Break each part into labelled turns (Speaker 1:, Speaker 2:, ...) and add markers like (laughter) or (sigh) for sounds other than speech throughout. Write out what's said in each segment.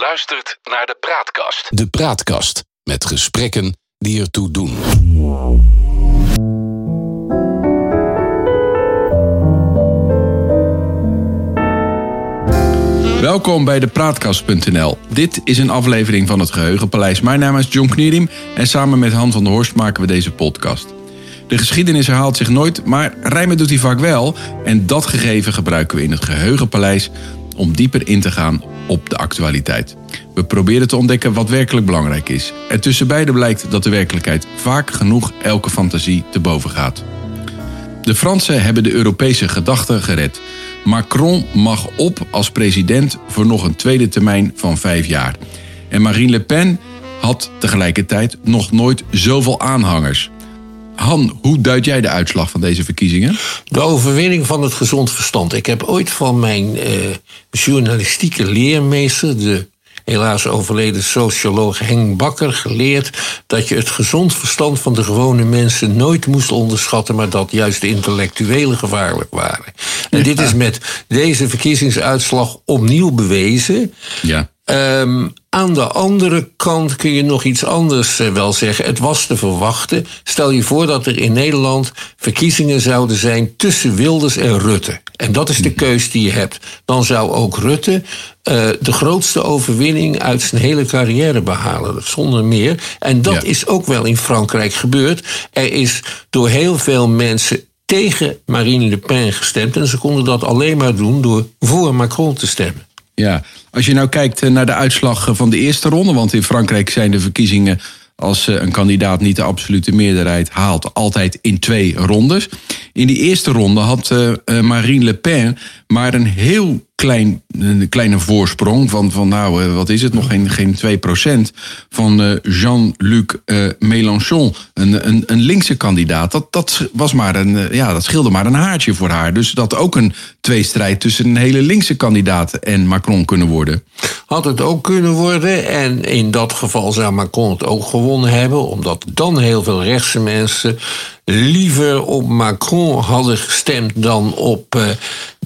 Speaker 1: luistert naar de Praatkast. De Praatkast met gesprekken die ertoe doen.
Speaker 2: Welkom bij de Praatkast.nl. Dit is een aflevering van het Geheugenpaleis. Mijn naam is John Knierim en samen met Han van der Horst maken we deze podcast. De geschiedenis herhaalt zich nooit, maar rijmen doet hij vaak wel. En dat gegeven gebruiken we in het Geheugenpaleis om dieper in te gaan op de actualiteit. We proberen te ontdekken wat werkelijk belangrijk is. En tussen beide blijkt dat de werkelijkheid vaak genoeg elke fantasie te boven gaat. De Fransen hebben de Europese gedachte gered. Macron mag op als president voor nog een tweede termijn van vijf jaar. En Marine Le Pen had tegelijkertijd nog nooit zoveel aanhangers. Han, hoe duid jij de uitslag van deze verkiezingen?
Speaker 3: De overwinning van het gezond verstand. Ik heb ooit van mijn eh, journalistieke leermeester, de helaas overleden socioloog Henk Bakker, geleerd dat je het gezond verstand van de gewone mensen nooit moest onderschatten, maar dat juist de intellectuelen gevaarlijk waren. En dit is met deze verkiezingsuitslag opnieuw bewezen.
Speaker 2: Ja.
Speaker 3: Ehm, aan de andere kant kun je nog iets anders eh, wel zeggen. Het was te verwachten. Stel je voor dat er in Nederland verkiezingen zouden zijn tussen Wilders en Rutte. En dat is de keus die je hebt. Dan zou ook Rutte uh, de grootste overwinning uit zijn hele carrière behalen. Zonder meer. En dat is ook wel in Frankrijk gebeurd. Er is door heel veel mensen tegen Marine Le Pen gestemd. En ze konden dat alleen maar doen door voor Macron te stemmen.
Speaker 2: Ja, als je nou kijkt naar de uitslag van de eerste ronde, want in Frankrijk zijn de verkiezingen als een kandidaat niet de absolute meerderheid haalt, altijd in twee rondes. In die eerste ronde had Marine Le Pen maar een heel klein, een kleine voorsprong van, van nou, wat is het, nog geen, geen 2% van Jean-Luc Mélenchon, een, een, een linkse kandidaat. Dat, dat, was maar een, ja, dat scheelde maar een haartje voor haar. Dus dat ook een tweestrijd tussen een hele linkse kandidaat en Macron kunnen worden.
Speaker 3: Had het ook kunnen worden. En in dat geval zou Macron het ook gewonnen hebben, omdat dan heel veel rechtse mensen liever op Macron hadden gestemd dan op uh,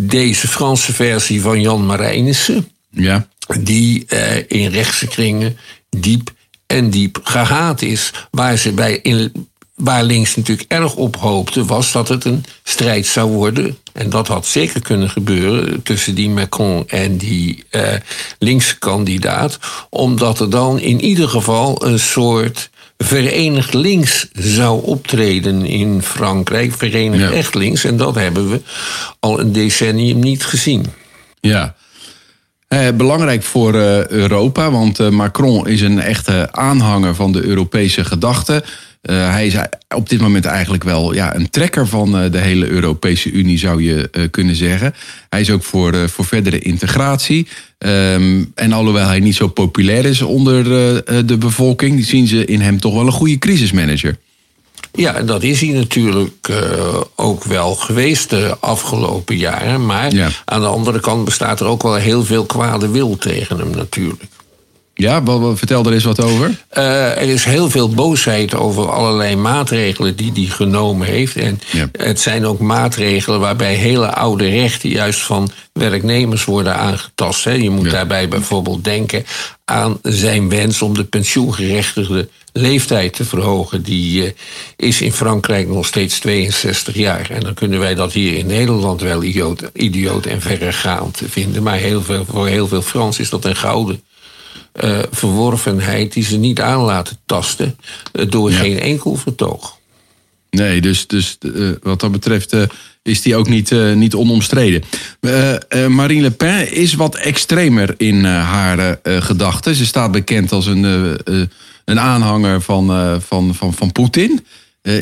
Speaker 3: deze Franse versie van Jan Marijnissen.
Speaker 2: Ja.
Speaker 3: Die uh, in rechtse kringen diep en diep gehaat is. Waar ze bij in, waar links natuurlijk erg op hoopte, was dat het een strijd zou worden. En dat had zeker kunnen gebeuren tussen die Macron en die uh, linkse kandidaat. Omdat er dan in ieder geval een soort Verenigd Links zou optreden in Frankrijk. Verenigd Echt Links. En dat hebben we al een decennium niet gezien.
Speaker 2: Ja. Eh, belangrijk voor uh, Europa, want uh, Macron is een echte aanhanger van de Europese gedachte. Uh, hij is op dit moment eigenlijk wel ja, een trekker van uh, de hele Europese Unie, zou je uh, kunnen zeggen. Hij is ook voor, voor verdere integratie. Um, en alhoewel hij niet zo populair is onder de bevolking, zien ze in hem toch wel een goede crisismanager.
Speaker 3: Ja, dat is hij natuurlijk ook wel geweest de afgelopen jaren. Maar ja. aan de andere kant bestaat er ook wel heel veel kwade wil tegen hem natuurlijk.
Speaker 2: Ja, vertel er eens wat over.
Speaker 3: Uh, er is heel veel boosheid over allerlei maatregelen die hij genomen heeft. En ja. het zijn ook maatregelen waarbij hele oude rechten juist van werknemers worden aangetast. Hè. Je moet ja. daarbij bijvoorbeeld denken aan zijn wens om de pensioengerechtigde leeftijd te verhogen. Die uh, is in Frankrijk nog steeds 62 jaar. En dan kunnen wij dat hier in Nederland wel idioot, idioot en verregaand vinden. Maar heel veel, voor heel veel Frans is dat een gouden uh, verworvenheid die ze niet aan laten tasten uh, door ja. geen enkel vertoog.
Speaker 2: Nee, dus, dus uh, wat dat betreft is die ook niet, niet onomstreden. Marine Le Pen is wat extremer in haar gedachten. Ze staat bekend als een, een aanhanger van, van, van, van Poetin.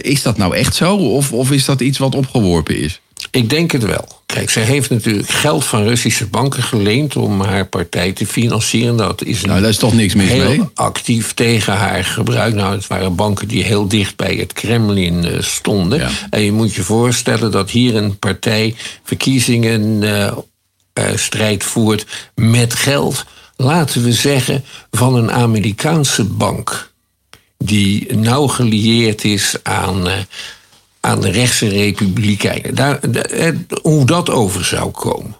Speaker 2: is dat nou echt zo? Of, of is dat iets wat opgeworpen is?
Speaker 3: Ik denk het wel. Kijk, zij heeft natuurlijk geld van Russische banken geleend om haar partij te financieren. Dat is,
Speaker 2: nou, daar is toch niks mis
Speaker 3: heel
Speaker 2: mee?
Speaker 3: actief tegen haar gebruik. Nou, het waren banken die heel dicht bij het Kremlin uh, stonden. Ja. En je moet je voorstellen dat hier een partij verkiezingen uh, uh, strijd voert met geld, laten we zeggen, van een Amerikaanse bank. Die nauw gelieerd is aan aan de rechtse republikeinen. Daar, hoe dat over zou komen.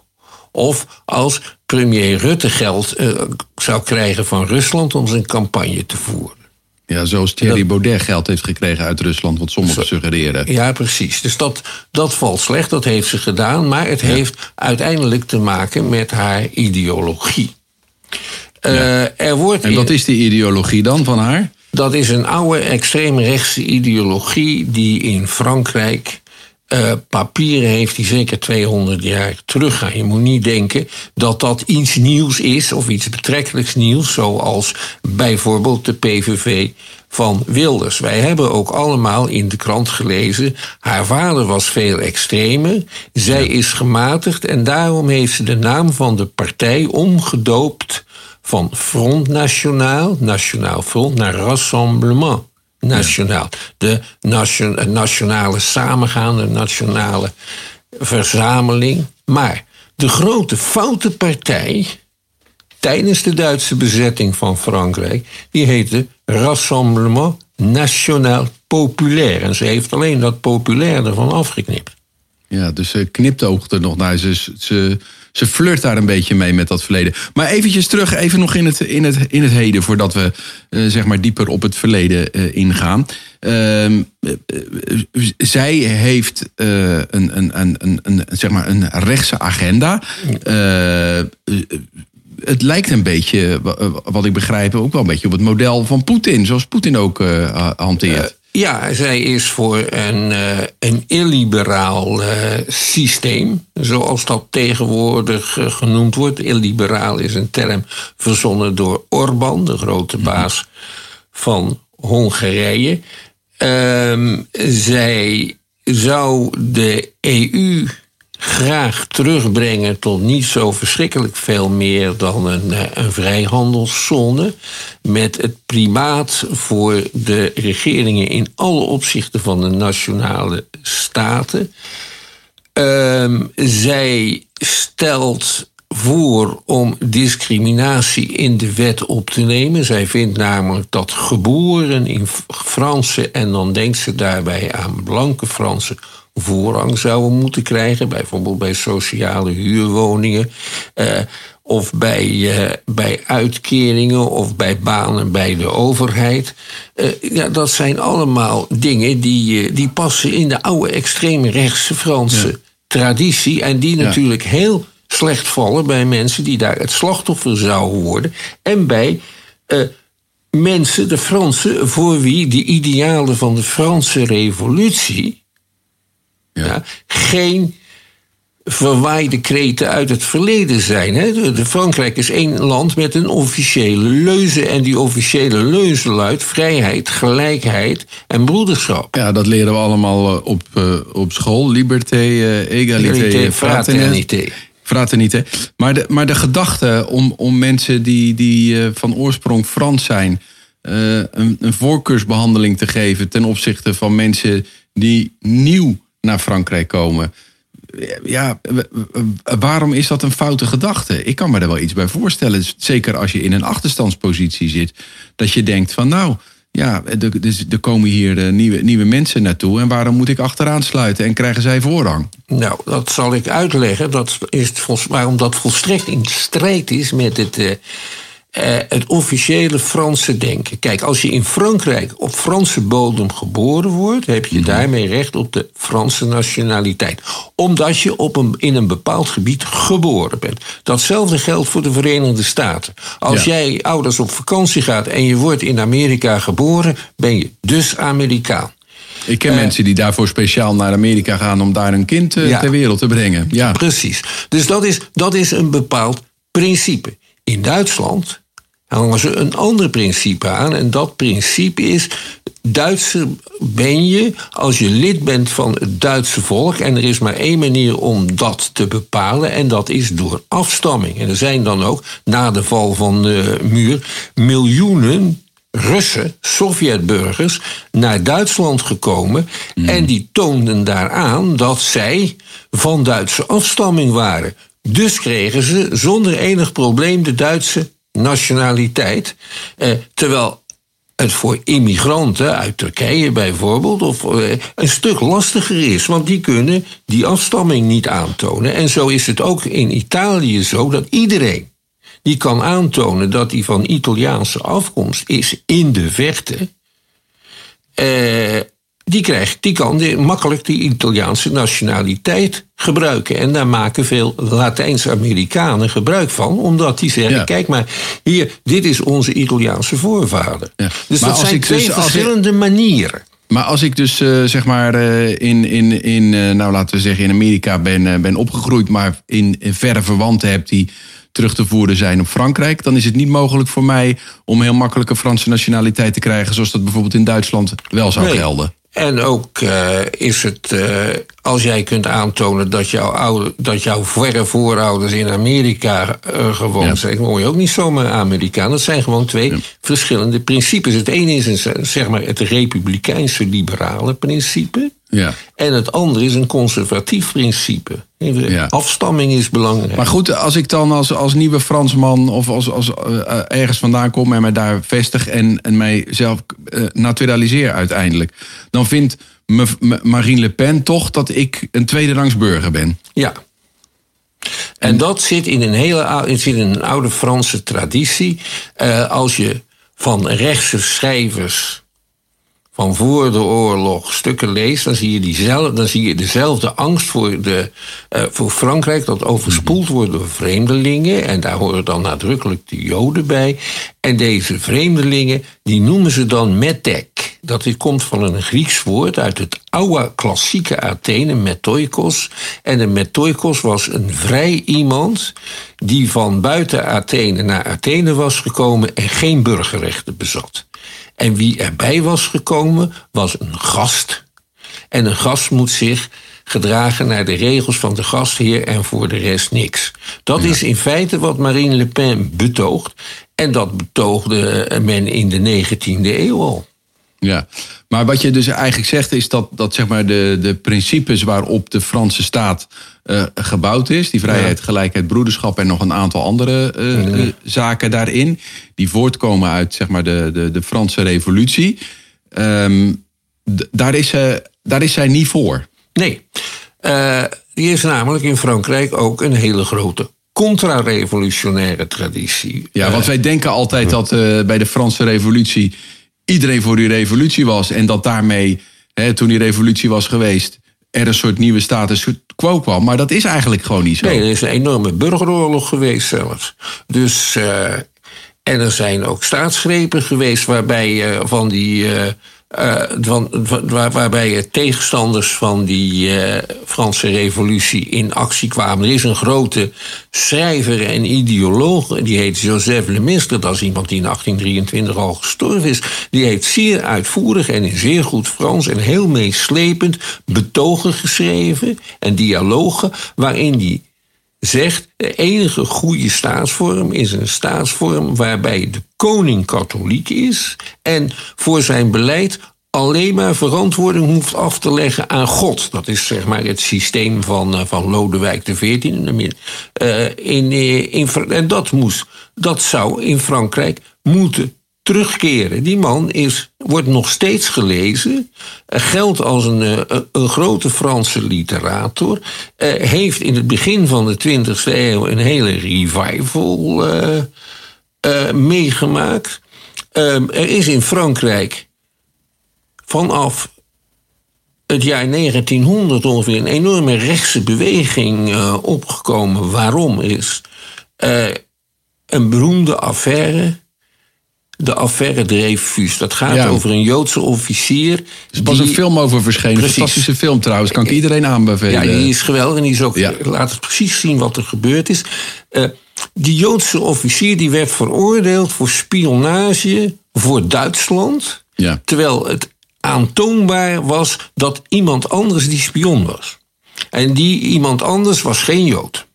Speaker 3: Of als premier Rutte geld uh, zou krijgen van Rusland om zijn campagne te voeren.
Speaker 2: Ja, zoals Thierry Baudet geld heeft gekregen uit Rusland, wat sommigen suggereren.
Speaker 3: Ja, precies. Dus dat, dat valt slecht, dat heeft ze gedaan. Maar het heeft uiteindelijk te maken met haar ideologie.
Speaker 2: Uh, er wordt en wat is die ideologie dan van haar?
Speaker 3: Dat is een oude extreemrechtse ideologie die in Frankrijk uh, papieren heeft die zeker 200 jaar teruggaan. Je moet niet denken dat dat iets nieuws is of iets betrekkelijks nieuws, zoals bijvoorbeeld de PVV van Wilders. Wij hebben ook allemaal in de krant gelezen. Haar vader was veel extremer. Zij is gematigd en daarom heeft ze de naam van de partij omgedoopt van Front National, Nationaal Front, naar Rassemblement nationaal. De nation, nationale samengaande nationale verzameling. Maar de grote foute partij tijdens de Duitse bezetting van Frankrijk, die heette Rassemblement National Populaire. En ze heeft alleen dat populair ervan afgeknipt.
Speaker 2: Ja, dus ze knipte nog naar. Ze, ze, ze flirt daar een beetje mee met dat verleden. Maar eventjes terug, even nog in het, in het, in het heden, voordat we uh, zeg maar dieper op het verleden uh, ingaan. Uh, zij heeft een, een, een, een, een, zeg maar een rechtse agenda. het lijkt een beetje, wat ik begrijp, ook wel een beetje op het model van Poetin, zoals Poetin ook hanteert.
Speaker 3: Ja, zij is voor een, uh, een illiberaal uh, systeem, zoals dat tegenwoordig uh, genoemd wordt. Illiberaal is een term verzonnen door Orbán, de grote mhm. baas van Hongarije. Ehm, zij zou de EU graag terugbrengen tot niet zo verschrikkelijk veel meer dan een, eh, een vrijhandelszone. Met het primaat voor de regeringen in alle opzichten van de nationale staten. Um, zij stelt voor om discriminatie in de wet op te nemen. Zij vindt namelijk dat geboren in Franse, en dan denkt ze daarbij aan blanke Fransen, voorrang zouden moeten krijgen. Bijvoorbeeld bij sociale huurwoningen. Uh, of bij, uh, bij uitkeringen of bij banen bij de overheid. Uh, ja, dat zijn allemaal dingen die, die passen in de oude extreemrechtse Franse traditie. En die natuurlijk heel slecht vallen bij mensen die daar het slachtoffer zouden worden. En bij mensen, de Fransen, voor wie de idealen van de Franse revolutie ja. geen verwaaide kreten uit het verleden zijn. Hè? De, Frankrijk is één land met een officiële leuze. En die officiële leuze luidt vrijheid, gelijkheid en broederschap.
Speaker 2: Ja, dat leren we allemaal eh, op, uh, op school. Liberté, uh, egalité, fraternité. Fraternité. Maar de, maar de gedachte om, om mensen die, die van oorsprong Frans zijn... een, een voorkeursbehandeling te geven ten opzichte van mensen die nieuw naar Frankrijk komen. Ja, waarom is dat een foute gedachte? Ik kan me er wel iets bij voorstellen. Zeker als je in een achterstandspositie zit. Dat je denkt van nou, ja, er, komen hier eh, nieuwe, nieuwe mensen naartoe. En waarom moet ik achteraan sluiten en krijgen zij voorrang?
Speaker 3: Nou, dat zal ik uitleggen. Dat is waarom dat volstrekt in strijd is met het. Uh, het officiële Franse denken. Kijk, als je in Frankrijk op Franse bodem geboren wordt, heb je mhm. daarmee recht op de Franse nationaliteit. Omdat je op een, in een bepaald gebied geboren bent. Datzelfde geldt voor de Verenigde Staten. Als jij ouders op vakantie gaat en je wordt in Amerika geboren, ben je dus Amerikaan.
Speaker 2: Ik ken uh, mensen die daarvoor speciaal naar Amerika gaan om daar een kind uh, ter wereld te brengen.
Speaker 3: Ja. Precies. Dus dat is, dat is een bepaald principe. In Duitsland hangen ze een ander principe aan. En dat principe is: Duitser ben je als je lid bent van het Duitse volk. En er is maar één manier om dat te bepalen. En dat is door afstamming. En er zijn dan ook, na de val van de muur, miljoenen Russen, Sovjetburgers, naar Duitsland gekomen. Mm. En die toonden daaraan dat zij van Duitse afstamming waren. Dus kregen ze zonder enig probleem de Duitse nationaliteit. Eh, terwijl het voor immigranten uit Turkije bijvoorbeeld of, eh, een stuk lastiger is. Want die kunnen die afstamming niet aantonen. En zo is het ook in Italië zo dat iedereen die kan aantonen dat hij van Italiaanse afkomst is in de verte. Uh, die, krijgt, die kan makkelijk die Italiaanse nationaliteit gebruiken. En daar maken veel Latijns-Amerikanen gebruik van, omdat die zeggen: kijk maar, hier, dit is onze Italiaanse voorvader. Dus dat zijn twee dus, verschillende manieren.
Speaker 2: Maar als ik dus uh, zeg maar uh, in, in, in uh, nou laten we zeggen in Amerika ben, ben opgegroeid, maar in, in verre verwanten heb die terug te voeren zijn op Frankrijk, dan is het niet mogelijk voor mij om heel makkelijk een Franse nationaliteit te krijgen, zoals dat bijvoorbeeld in Duitsland wel zou gelden.
Speaker 3: En ook uh, is het, uh, als jij kunt aantonen dat, jouw oude, dat jouw verre voorouders in Amerika uh, gewoond ja. zijn, dan word je ook niet zomaar Amerikaan. Dat zijn gewoon twee verschillende principes. Het ene is een, zeg maar het republikeinse liberale principe. Ja. En het andere is een conservatief principe. Ja. Afstamming is belangrijk.
Speaker 2: Maar goed, als ik dan als, als nieuwe Fransman of als, als uh, ergens vandaan kom en mij daar vestig en, en mijzelf uh, naturaliseer uiteindelijk, dan vindt Marine Le Pen toch dat ik een tweederangs burger ben.
Speaker 3: Ja. En, en dat zit in een hele zit in een oude Franse traditie. Uh, als je van rechtse schrijvers van voor de oorlog stukken leest, dan zie je, diezelfde, dan zie je dezelfde angst voor, de, uh, voor Frankrijk, dat overspoeld wordt door vreemdelingen. En daar horen dan nadrukkelijk de Joden bij. En deze vreemdelingen, die noemen ze dan metek. Dat komt van een Grieks woord uit het oude klassieke Athene, metoikos. En een metoikos was een vrij iemand die van buiten Athene naar Athene was gekomen en geen burgerrechten bezat. En wie erbij was gekomen, was een gast. En een gast moet zich gedragen naar de regels van de gastheer en voor de rest niks. Dat is in feite wat Marine Le Pen betoogt. En dat betoogde men in de 19e eeuw al.
Speaker 2: Ja, maar wat je dus eigenlijk zegt is dat, dat zeg maar de, de principes waarop de Franse staat uh, gebouwd is, die vrijheid, gelijkheid, broederschap en nog een aantal andere uh, zaken daarin, die voortkomen uit zeg maar de, de, de Franse revolutie, um, daar, is, daar is zij niet voor.
Speaker 3: Nee, die is namelijk in Frankrijk ook een hele grote contra-revolutionaire traditie.
Speaker 2: Ja, want wij denken altijd dat bij de Franse revolutie iedereen voor die revolutie was. En dat daarmee, hè, toen die revolutie was geweest, er een soort nieuwe status quo kwam. Maar dat is eigenlijk gewoon niet zo.
Speaker 3: Nee, er is een enorme burgeroorlog geweest zelfs. Dus, uh, en er zijn ook staatsgrepen geweest waarbij uh, van die. Uh, uh, waarbij tegenstanders van die uh, Franse revolutie in actie kwamen. Er is een grote schrijver en ideoloog, die heet Joseph Lemaitre. Dat is iemand die in 1823 al gestorven is. Die heeft zeer uitvoerig en in zeer goed Frans en heel meeslepend betogen geschreven en dialogen waarin die zegt: de enige goede staatsvorm is een staatsvorm waarbij de koning katholiek is en voor zijn beleid alleen maar verantwoording hoeft af te leggen aan God. Dat is zeg maar het systeem van, uh, van Lodewijk XIV. Uh, in, uh, in, en dat, moest, dat zou in Frankrijk moeten terugkeren. Die man is, wordt nog steeds gelezen, geldt als een, een grote Franse literator, heeft in het begin van de 20e eeuw een hele revival meegemaakt. Ehm, er is in Frankrijk vanaf het jaar 1900 ongeveer een enorme rechtse beweging opgekomen. Waarom is een beroemde affaire de affaire Dreyfus. Dat gaat over een Joodse officier. Er
Speaker 2: is pas een film over verschenen. Een fantastische film trouwens. Kan ik iedereen aanbevelen.
Speaker 3: Ja, die is geweldig. En die is ook, laat het precies zien wat er gebeurd is. Uh, die Joodse officier die werd veroordeeld voor spionage voor Duitsland. Ja. Terwijl het aantoonbaar was dat iemand anders die spion was. En die iemand anders was geen Jood.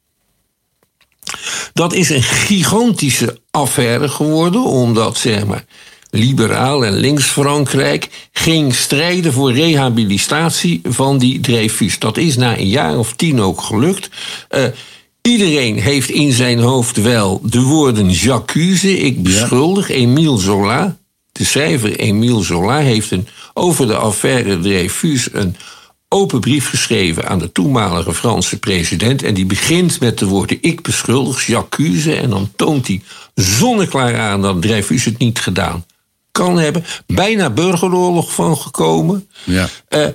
Speaker 3: Dat is een gigantische affaire geworden, omdat zeg maar, liberaal en links Frankrijk ging strijden voor rehabilitatie van die Dreyfus. Dat is na een jaar of tien ook gelukt. Uh, iedereen heeft in zijn hoofd wel de woorden j'accuse, ik beschuldig, ja. Emile Zola. De schrijver Emile Zola heeft een, over de affaire Dreyfus een open brief geschreven aan de toenmalige Franse president. En die begint met de woorden: Ik beschuldig, j'accuse. En dan toont hij zonneklaar aan dat Dreyfus het niet gedaan kan hebben. Bijna burgeroorlog van gekomen.
Speaker 2: Ja. Uh,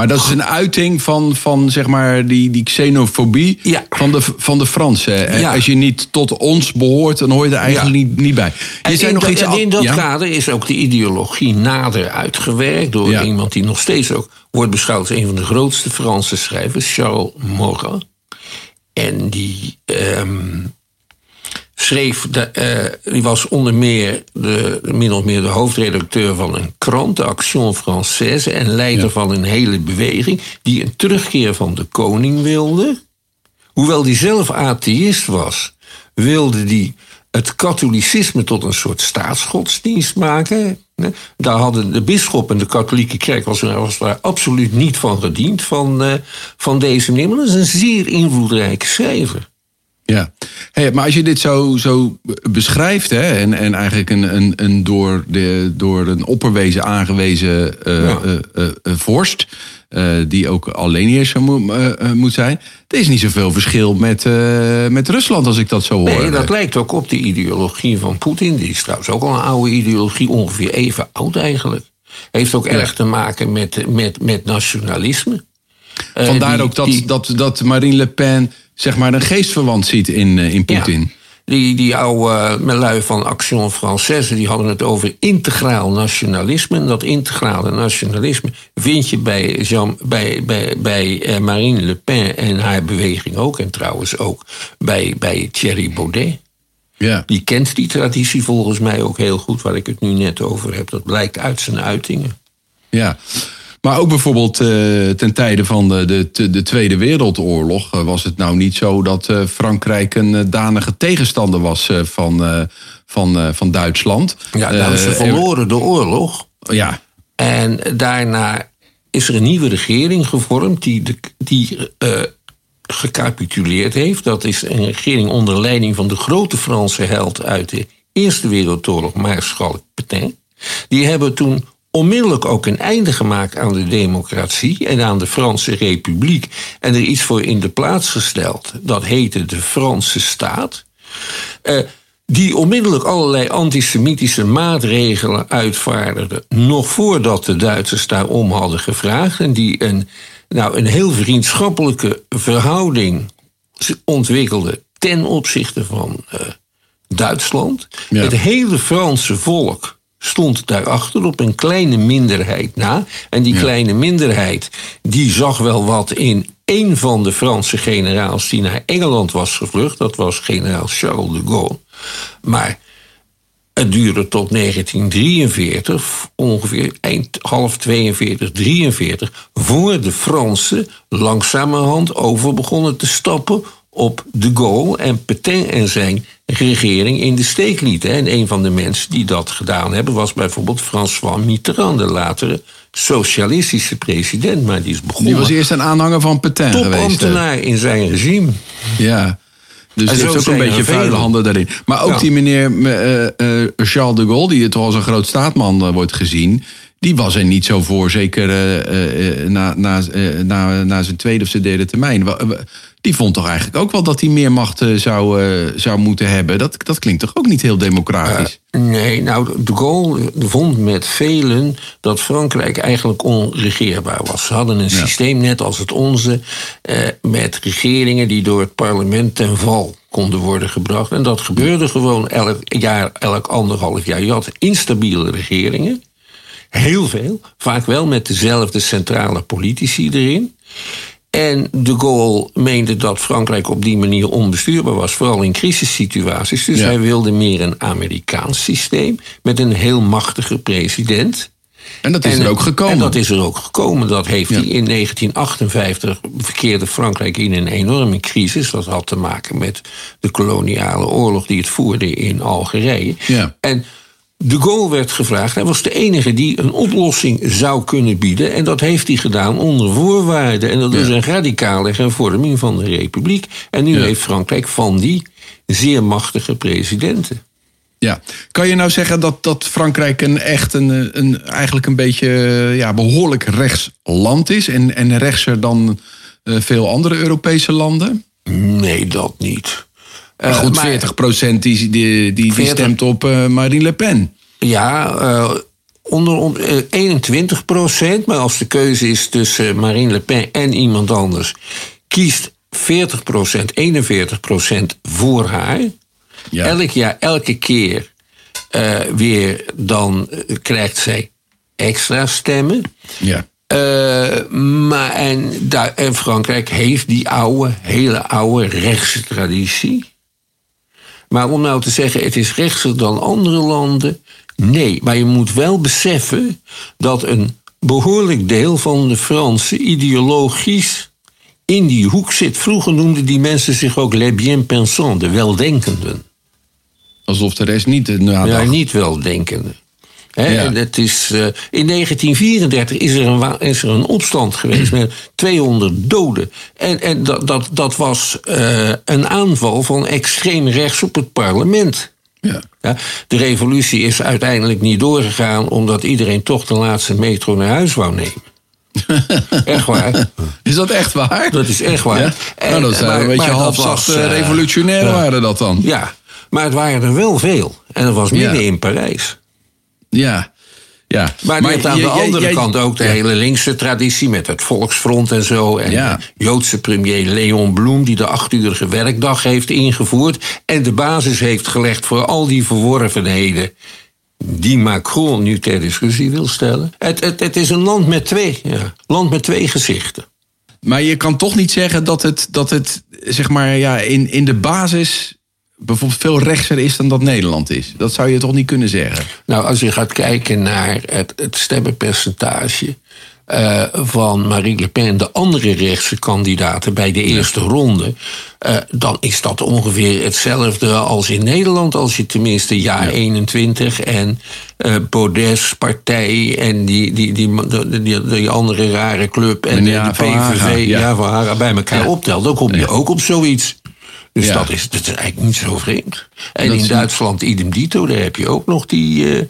Speaker 2: maar dat is een uiting van, van zeg maar die, die xenofobie van, de, van de Fransen. Als je niet tot ons behoort, dan hoor je er eigenlijk niet, niet bij.
Speaker 3: Je en nog iets in dat kader is ook de ideologie nader uitgewerkt door iemand die nog steeds ook wordt beschouwd als een van de grootste Franse schrijvers, Charles Maurras. En die ehm, schreef, de, uh, die was onder meer de, min of meer de hoofdredacteur van een krant, de Action Française, en leider van een hele beweging die een terugkeer van de koning wilde. Hoewel die zelf atheïst was, wilde die het katholicisme tot een soort staatsgodsdienst maken. Daar hadden de bisschop en de katholieke kerk was, was daar absoluut niet van gediend van, uh, van deze meneer. Maar dat is een zeer invloedrijke schrijver.
Speaker 2: Ja, hey, maar als je dit zo, zo beschrijft, hè, en, en eigenlijk een, een, een door, de, door een opperwezen aangewezen uh, vorst, die ook alleen eerst moet, moet zijn, er is niet zoveel verschil met, met Rusland als ik dat zo hoor.
Speaker 3: Nee, dat lijkt ook op de ideologie van Poetin. Die is trouwens ook al een oude ideologie, ongeveer even oud eigenlijk. Heeft ook erg te maken met, met, met nationalisme.
Speaker 2: Vandaar ook dat, dat, dat Marine Le Pen zeg maar een geestverwant ziet in, uh, in Poetin.
Speaker 3: Die, die oude uh, lui van Action Française die hadden het over integraal nationalisme. En dat integrale nationalisme vind je bij, Jean, bij, bij, bij uh, Marine Le Pen en haar beweging ook. En trouwens ook bij, bij Thierry Baudet. Ja. Die kent die traditie volgens mij ook heel goed, waar ik het nu net over heb. Dat blijkt uit zijn uitingen.
Speaker 2: Ja. Maar ook bijvoorbeeld uh, ten tijde van de, de, de Tweede Wereldoorlog uh, was het nou niet zo dat uh, Frankrijk een danige tegenstander was van, van, van Duitsland.
Speaker 3: Ja, nou, ze verloren de oorlog.
Speaker 2: Ja.
Speaker 3: En daarna is er een nieuwe regering gevormd die, de, die gecapituleerd heeft. Dat is een regering onder leiding van de grote Franse held uit de Eerste Wereldoorlog, Maarschalk Petain. Die hebben toen onmiddellijk ook een einde gemaakt aan de democratie en aan de Franse Republiek en er iets voor in de plaats gesteld. Dat heette de Franse staat. Uh, die onmiddellijk allerlei antisemitische maatregelen uitvaardigde, nog voordat de Duitsers daarom hadden gevraagd. En die een, nou, een heel vriendschappelijke verhouding ontwikkelde ten opzichte van uh, Duitsland. Het hele Franse volk stond daarachter op een kleine minderheid na. En die kleine minderheid die zag wel wat in een van de Franse generaals die naar Engeland was gevlucht. Dat was generaal Charles de Gaulle. Maar het duurde tot 1943, ongeveer eind half 42, 43, voor de Fransen langzamerhand over begonnen te stappen op de Gaulle en Petain en zijn regering in de steek lieten. En een van de mensen die dat gedaan hebben was bijvoorbeeld François Mitterrand, de latere socialistische president. Maar die is begonnen.
Speaker 2: Die was eerst een aanhanger van Petain geweest.
Speaker 3: Topambtenaar in zijn regime.
Speaker 2: Ja. Dus er is ook een beetje vuile handen daarin. Maar ook die meneer uh, uh, Charles de Gaulle, die toch als een groot staatman uh, wordt gezien. Die was er niet zo voor, zeker na, na, na, na zijn tweede of zijn derde termijn die vond toch eigenlijk ook wel dat hij meer macht eh, zou, uh, zou moeten hebben. Dat, dat klinkt toch ook niet heel democratisch?
Speaker 3: Uh, nee, nou, de Gaulle vond met velen dat Frankrijk eigenlijk onregeerbaar was. Ze hadden een systeem net als het onze, met regeringen die door het parlement ten val konden worden gebracht. En dat gebeurde gewoon elk jaar, elk anderhalf jaar. Je had instabiele regeringen. Heel veel, vaak wel met dezelfde centrale politici erin. En de Gaulle meende dat Frankrijk op die manier onbestuurbaar was, vooral in crisissituaties. Dus hij wilde meer een Amerikaans systeem met een heel machtige president.
Speaker 2: En dat is er ook gekomen.
Speaker 3: En dat is er ook gekomen. Dat heeft hij in 1958 verkeerde Frankrijk in een enorme crisis. Dat had te maken met de koloniale oorlog die het voerde in Algerije.
Speaker 2: Ja.
Speaker 3: En de Gaulle werd gevraagd. Hij was de enige die een oplossing zou kunnen bieden. En dat heeft hij gedaan onder voorwaarden. En dat is een radicale hervorming van de republiek. En nu heeft Frankrijk van die zeer machtige presidenten.
Speaker 2: Ja, kan je nou zeggen dat, dat Frankrijk een echt een, een eigenlijk een beetje ja, behoorlijk rechts land is en, en rechtser dan veel andere Europese landen?
Speaker 3: Nee, dat niet.
Speaker 2: Uh, goed, maar, 40 procent die, die, die, die stemt op uh, Marine Le Pen.
Speaker 3: Ja, uh, onder, onder 21 procent. Maar als de keuze is tussen Marine Le Pen en iemand anders, kiest 40 procent, 41 procent voor haar. Ja. Elk jaar, elke keer weer, dan krijgt zij extra stemmen.
Speaker 2: Ja.
Speaker 3: Uh, maar en, daar, en Frankrijk heeft die oude, hele oude rechtse traditie. Maar om nou te zeggen, het is rechtser dan andere landen. Nee, maar je moet wel beseffen dat een behoorlijk deel van de Fransen ideologisch in die hoek zit. Vroeger noemden die mensen zich ook les bien pensants, de weldenkenden.
Speaker 2: Alsof de rest niet... Nou,
Speaker 3: ja, niet weldenkenden. Ja. Het is, uh, in 1934 is er, een, is er een opstand geweest met 200 doden. En, en dat, dat, dat was uh, een aanval van extreem rechts op het parlement.
Speaker 2: Ja.
Speaker 3: Ja, de revolutie is uiteindelijk niet doorgegaan omdat iedereen toch de laatste metro naar huis wou nemen. (laughs) echt waar.
Speaker 2: Is dat echt waar?
Speaker 3: Dat is echt waar.
Speaker 2: Ja? En, nou, dat zijn maar, een beetje halfzacht uh, revolutionair waren dat dan.
Speaker 3: Ja, maar het waren er wel veel. En dat was midden in Parijs.
Speaker 2: Ja. Ja.
Speaker 3: Maar, maar aan de andere kant ook de hele linkse traditie met het Volksfront en zo. En de Joodse premier Leon Bloem, die de achtuurige werkdag heeft ingevoerd. En de basis heeft gelegd voor al die verworvenheden die Macron nu ter discussie wil stellen. Het, het, het is een land met twee, ja, land met twee gezichten.
Speaker 2: Maar je kan toch niet zeggen dat het, dat het zeg maar, ja, in, in de basis bijvoorbeeld veel rechtser is dan dat Nederland is. Dat zou je toch niet kunnen zeggen?
Speaker 3: Nou, als je gaat kijken naar het, het stemmenpercentage uh, van Marine Le Pen, de andere rechtse kandidaten bij de eerste ronde, uh, dan is dat ongeveer hetzelfde als in Nederland, als je tenminste jaar ja. 21 en uh, Baudet's partij en die, die, die, die, die, die andere rare club en de PVV ja. ja. van haar bij elkaar optelt, dan kom je ook op zoiets. Dus ja. dat, is, dat is eigenlijk niet zo vreemd. En dat in Duitsland, idem dito, daar heb je ook nog die. Uh,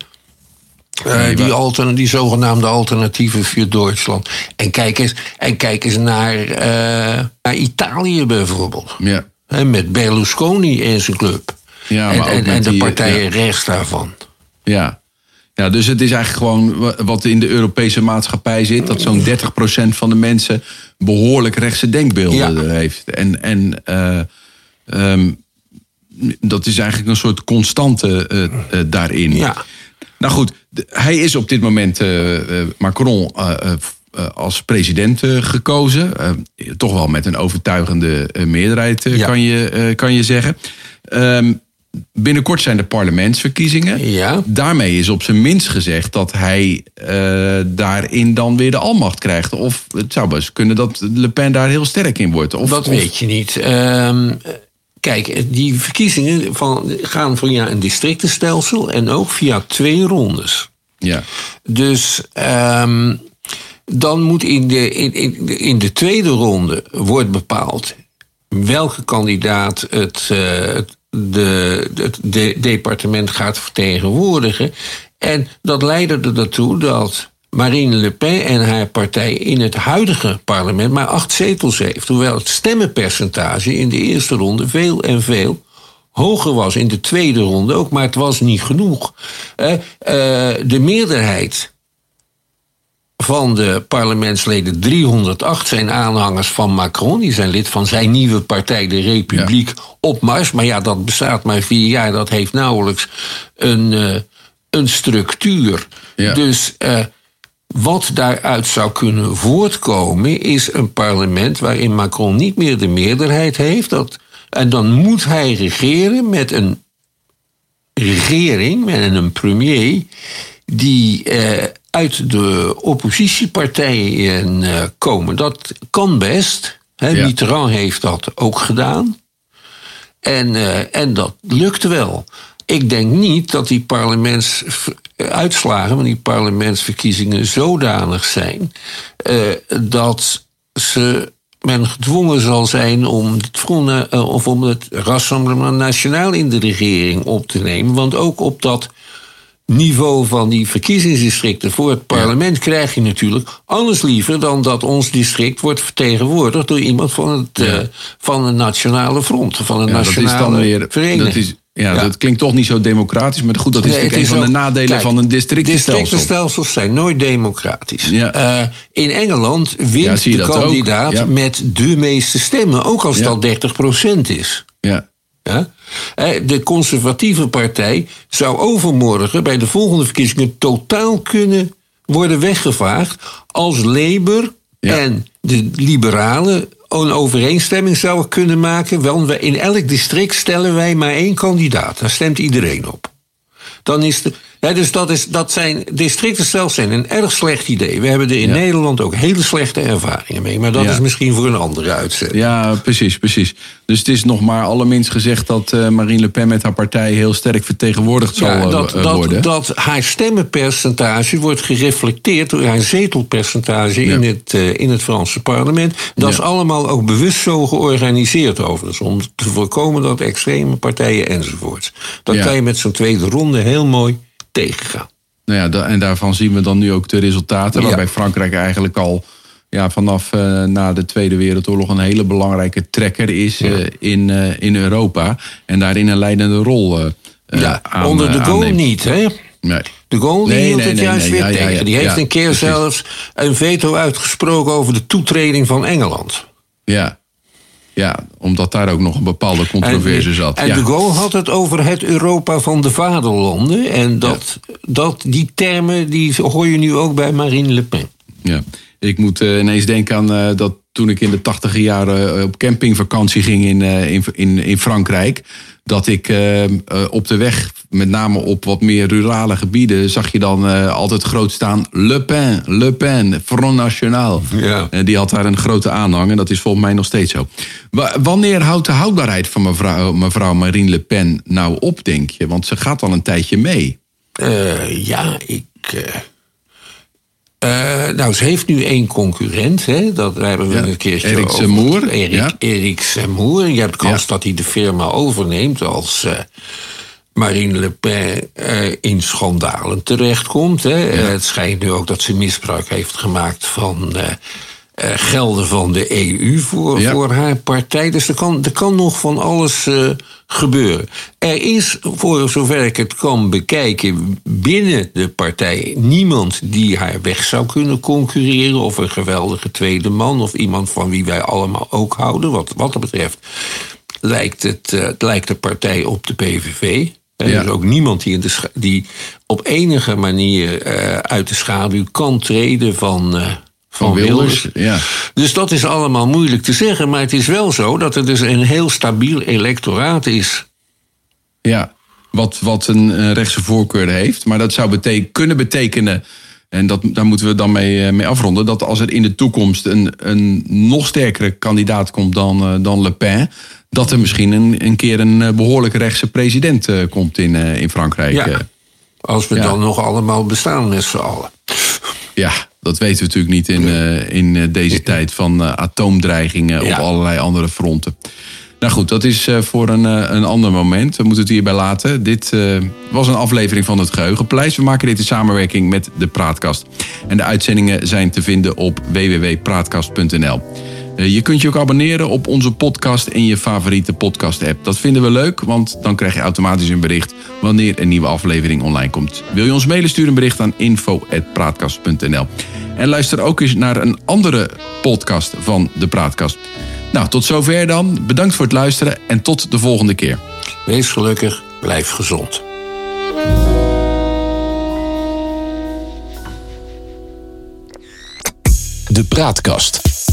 Speaker 3: uh, die, altern, die zogenaamde alternatieven voor Duitsland. En kijk eens, en kijk eens naar, uh, naar Italië bijvoorbeeld.
Speaker 2: Ja.
Speaker 3: Met Berlusconi en zijn club.
Speaker 2: Ja,
Speaker 3: en, en, en de partijen ja. rechts daarvan.
Speaker 2: Ja. ja, dus het is eigenlijk gewoon wat in de Europese maatschappij zit: dat zo'n 30% van de mensen behoorlijk rechtse denkbeelden ja. heeft. En. en uh, Um, dat is eigenlijk een soort constante uh, uh, daarin.
Speaker 3: Ja.
Speaker 2: Nou goed, hij is op dit moment, uh, Macron, als president gekozen. toch wel met een overtuigende meerderheid, ja. kan, je, kan je zeggen. Um, binnenkort zijn de parlementsverkiezingen.
Speaker 3: Ja.
Speaker 2: Daarmee is op zijn minst gezegd dat hij daarin dan weer de almacht krijgt. Of het zou best kunnen dat Le Pen daar heel sterk in wordt. Of,
Speaker 3: dat
Speaker 2: of...
Speaker 3: weet je niet. Um, Kijk, die verkiezingen van, gaan via een districtenstelsel en ook via twee rondes.
Speaker 2: Ja.
Speaker 3: Dus um, dan moet in de, in, in, in de tweede ronde wordt bepaald welke kandidaat het, uh, de, het de departement gaat vertegenwoordigen. En dat leidde er naartoe dat Marine Le Pen en haar partij in het huidige parlement maar acht zetels heeft. Hoewel het stemmenpercentage in de eerste ronde veel en veel hoger was. In de tweede ronde ook, maar het was niet genoeg. Uh, uh, de meerderheid van de parlementsleden, 308, zijn aanhangers van Macron. Die zijn lid van zijn nieuwe partij, de Republiek, ja. op Mars. Maar ja, dat bestaat maar vier jaar. Dat heeft nauwelijks een, uh, een structuur.
Speaker 2: Ja.
Speaker 3: Dus wat daaruit zou kunnen voortkomen is een parlement waarin Macron niet meer de meerderheid heeft. Dat, en dan moet hij regeren met een regering, met een premier, die eh, uit de oppositiepartijen eh, komen. Dat kan best. Ja. Mitterrand heeft dat ook gedaan. En, uh, en dat lukt wel. Ik denk niet dat die parlementsuitslagen van die parlementsverkiezingen zodanig zijn uh, dat ze men gedwongen zal zijn om het, Front, of om het Rassemblement Nationaal in de regering op te nemen. Want ook op dat niveau van die verkiezingsdistricten voor het parlement krijg je natuurlijk alles liever dan dat ons district wordt vertegenwoordigd door iemand van het, ja. van een nationale front, van een ja, nationale dat is dan weer, vereniging.
Speaker 2: Dat is, ja, dat klinkt toch niet zo democratisch, maar goed, dat is nee, een van de nadelen van een districtenstelsel.
Speaker 3: Districtenstelsels zijn nooit democratisch. Ja. Uh, in Engeland wint de kandidaat met de meeste stemmen, ook als dat 30% is.
Speaker 2: Ja.
Speaker 3: Ja? De conservatieve partij zou overmorgen bij de volgende verkiezingen totaal kunnen worden weggevaagd als Labour en de liberalen een overeenstemming zouden kunnen maken. Want in elk district stellen wij maar één kandidaat. Daar stemt iedereen op. Dan is de, ja, dus dat, is, dat zijn districtenstelsels zijn een erg slecht idee. We hebben er in Nederland ook hele slechte ervaringen mee. Maar dat is misschien voor een andere uitzending.
Speaker 2: Ja, precies, precies. Dus het is nog maar allerminst gezegd dat uh, Marine Le Pen met haar partij heel sterk vertegenwoordigd zal ja, dat, uh, worden.
Speaker 3: Dat, dat haar stemmenpercentage wordt gereflecteerd door haar zetelpercentage in, het, uh, in het Franse parlement. Dat is allemaal ook bewust zo georganiseerd overigens. Om te voorkomen dat extreme partijen enzovoorts. Dat kan je met zo'n tweede ronde heel mooi tegengaan.
Speaker 2: Nou ja, en daarvan zien we dan nu ook de resultaten. Waarbij Frankrijk eigenlijk al ja, vanaf uh, na de Tweede Wereldoorlog een hele belangrijke trekker is uh, in, uh, in Europa. En daarin een leidende rol
Speaker 3: ja, aan, Onder de Gaulle niet, hè?
Speaker 2: Nee.
Speaker 3: De Gaulle nee, hield nee, het juist weer tegen. Die heeft een keer precies. zelfs een veto uitgesproken over de toetreding van Engeland.
Speaker 2: Ja, ja, omdat daar ook nog een bepaalde controverse zat.
Speaker 3: En
Speaker 2: ja.
Speaker 3: de Gaulle had het over het Europa van de vaderlanden. En dat, ja. dat, die termen die hoor je nu ook bij Marine Le Pen.
Speaker 2: Ja, ik moet uh, ineens denken aan uh, dat toen ik in de tachtige jaren uh, op campingvakantie ging in, in, in, in Frankrijk dat ik uh, op de weg, met name op wat meer rurale gebieden, zag je dan uh, altijd groot staan Le Pen, Le Pen, Front National.
Speaker 3: Ja.
Speaker 2: Uh, die had daar een grote aanhang en dat is volgens mij nog steeds zo. W wanneer houdt de houdbaarheid van mevrouw, mevrouw Marine Le Pen nou op, denk je? Want ze gaat al een tijdje mee.
Speaker 3: ja, ik. Uh, nou, ze heeft nu één concurrent. Hè? Dat hebben we ja, een keertje
Speaker 2: Erik Zemoer.
Speaker 3: Erik, ja. Erik Zemoer. Je hebt kans ja. dat hij de firma overneemt als uh, Marine Le Pen uh, in schandalen terechtkomt. Hè? het schijnt nu ook dat ze misbruik heeft gemaakt van uh, gelden van de EU voor, ja. voor haar partij. Dus er kan, er kan nog van alles uh, gebeuren. Er is, voor zover ik het kan bekijken, binnen de partij niemand die haar weg zou kunnen concurreren. Of een geweldige tweede man, of iemand van wie wij allemaal ook houden. Wat, wat dat betreft lijkt, het, uh, lijkt de partij op de PVV. Er ja. is ook niemand die, in de die op enige manier uit de schaduw kan treden van
Speaker 2: van Wilders. Ja.
Speaker 3: Dus dat is allemaal moeilijk te zeggen. Maar het is wel zo dat er dus een heel stabiel electoraat is.
Speaker 2: Ja, wat, wat een, een rechtse voorkeur heeft. Maar dat zou beteken, kunnen betekenen. En dat, daar moeten we dan mee, mee afronden. Dat als er in de toekomst een, een nog sterkere kandidaat komt dan, uh, dan Le Pen. Dat er misschien een, een keer een behoorlijk rechtse president uh, komt in, uh, in Frankrijk.
Speaker 3: Ja, als we ja. dan nog allemaal bestaan met z'n allen.
Speaker 2: Ja, dat weten we natuurlijk niet in, uh, in uh, deze tijd van uh, atoomdreigingen ja. op allerlei andere fronten. Nou goed, dat is voor een, een ander moment. We moeten het hierbij laten. Dit was een aflevering van het Geheugenpaleis. We maken dit in samenwerking met de Praatkast. En de uitzendingen zijn te vinden op www.praatkast.nl. Je kunt je ook abonneren op onze podcast in je favoriete podcast-app. Dat vinden we leuk, want dan krijg je automatisch een bericht wanneer een nieuwe aflevering online komt. Wil je ons mailen, stuur een bericht aan info.praatkast.nl. En luister ook eens naar een andere podcast van de Praatkast. Nou, tot zover dan. Bedankt voor het luisteren en tot de volgende keer.
Speaker 3: Wees gelukkig, blijf gezond.
Speaker 1: De Praatkast.